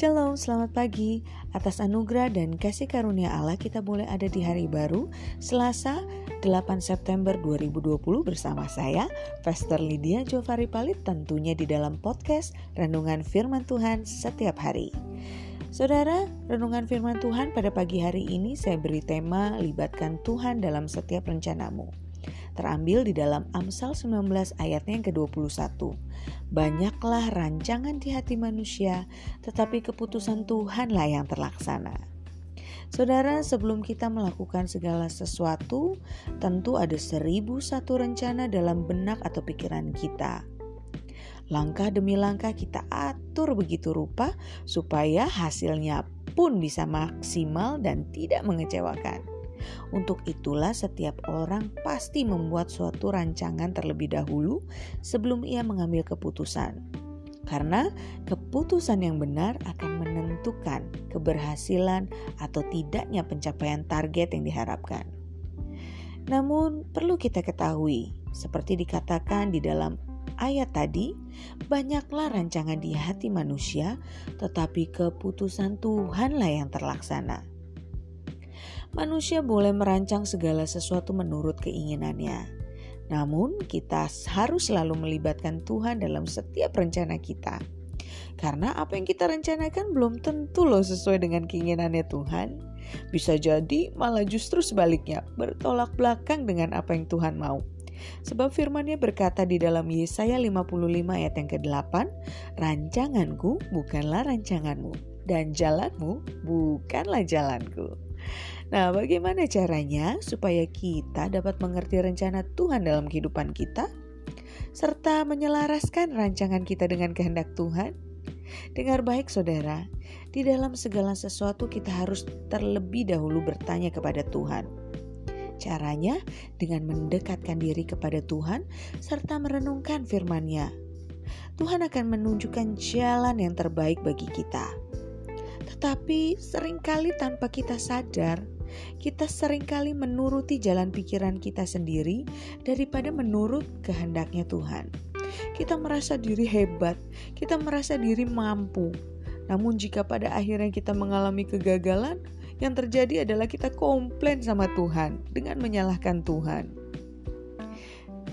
Shalom, selamat pagi. Atas anugerah dan kasih karunia Allah kita boleh ada di hari baru, Selasa 8 September 2020 bersama saya, Pastor Lydia Jovari Palit tentunya di dalam podcast Renungan Firman Tuhan setiap hari. Saudara, renungan firman Tuhan pada pagi hari ini saya beri tema libatkan Tuhan dalam setiap rencanamu terambil di dalam Amsal 19 ayatnya yang ke-21. Banyaklah rancangan di hati manusia, tetapi keputusan Tuhanlah yang terlaksana. Saudara, sebelum kita melakukan segala sesuatu, tentu ada seribu satu rencana dalam benak atau pikiran kita. Langkah demi langkah kita atur begitu rupa supaya hasilnya pun bisa maksimal dan tidak mengecewakan. Untuk itulah setiap orang pasti membuat suatu rancangan terlebih dahulu sebelum ia mengambil keputusan. Karena keputusan yang benar akan menentukan keberhasilan atau tidaknya pencapaian target yang diharapkan. Namun, perlu kita ketahui, seperti dikatakan di dalam ayat tadi, banyaklah rancangan di hati manusia, tetapi keputusan Tuhanlah yang terlaksana. Manusia boleh merancang segala sesuatu menurut keinginannya. Namun, kita harus selalu melibatkan Tuhan dalam setiap rencana kita. Karena apa yang kita rencanakan belum tentu loh sesuai dengan keinginannya Tuhan. Bisa jadi malah justru sebaliknya, bertolak belakang dengan apa yang Tuhan mau. Sebab firmannya berkata di dalam Yesaya 55 ayat yang ke-8, Rancanganku bukanlah rancanganmu, dan jalanmu bukanlah jalanku. Nah, bagaimana caranya supaya kita dapat mengerti rencana Tuhan dalam kehidupan kita, serta menyelaraskan rancangan kita dengan kehendak Tuhan? Dengar baik, saudara, di dalam segala sesuatu kita harus terlebih dahulu bertanya kepada Tuhan. Caranya dengan mendekatkan diri kepada Tuhan serta merenungkan firman-Nya. Tuhan akan menunjukkan jalan yang terbaik bagi kita. Tetapi sering kali tanpa kita sadar, kita sering kali menuruti jalan pikiran kita sendiri daripada menurut kehendaknya Tuhan. Kita merasa diri hebat, kita merasa diri mampu. Namun jika pada akhirnya kita mengalami kegagalan, yang terjadi adalah kita komplain sama Tuhan dengan menyalahkan Tuhan.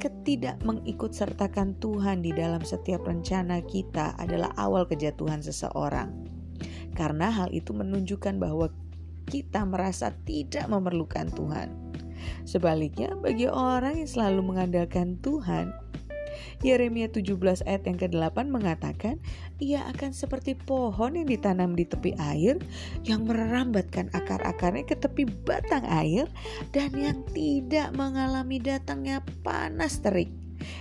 Ketidak mengikut sertakan Tuhan di dalam setiap rencana kita adalah awal kejatuhan seseorang. Karena hal itu menunjukkan bahwa kita merasa tidak memerlukan Tuhan. Sebaliknya, bagi orang yang selalu mengandalkan Tuhan, Yeremia 17 ayat yang ke-8 mengatakan, ia akan seperti pohon yang ditanam di tepi air, yang merambatkan akar-akarnya ke tepi batang air, dan yang tidak mengalami datangnya panas terik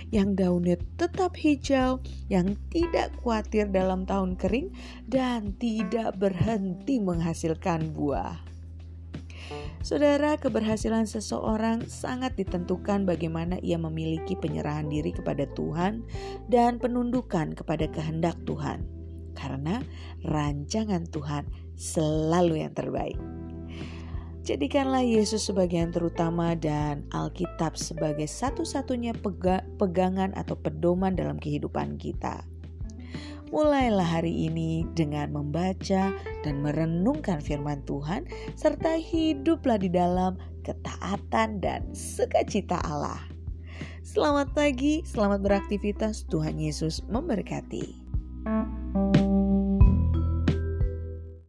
yang daunnya tetap hijau, yang tidak khawatir dalam tahun kering, dan tidak berhenti menghasilkan buah. Saudara, keberhasilan seseorang sangat ditentukan bagaimana ia memiliki penyerahan diri kepada Tuhan dan penundukan kepada kehendak Tuhan, karena rancangan Tuhan selalu yang terbaik. Jadikanlah Yesus sebagai yang terutama dan Alkitab sebagai satu-satunya pega pegangan atau pedoman dalam kehidupan kita. Mulailah hari ini dengan membaca dan merenungkan firman Tuhan serta hiduplah di dalam ketaatan dan sukacita Allah. Selamat pagi, selamat beraktivitas. Tuhan Yesus memberkati. thank you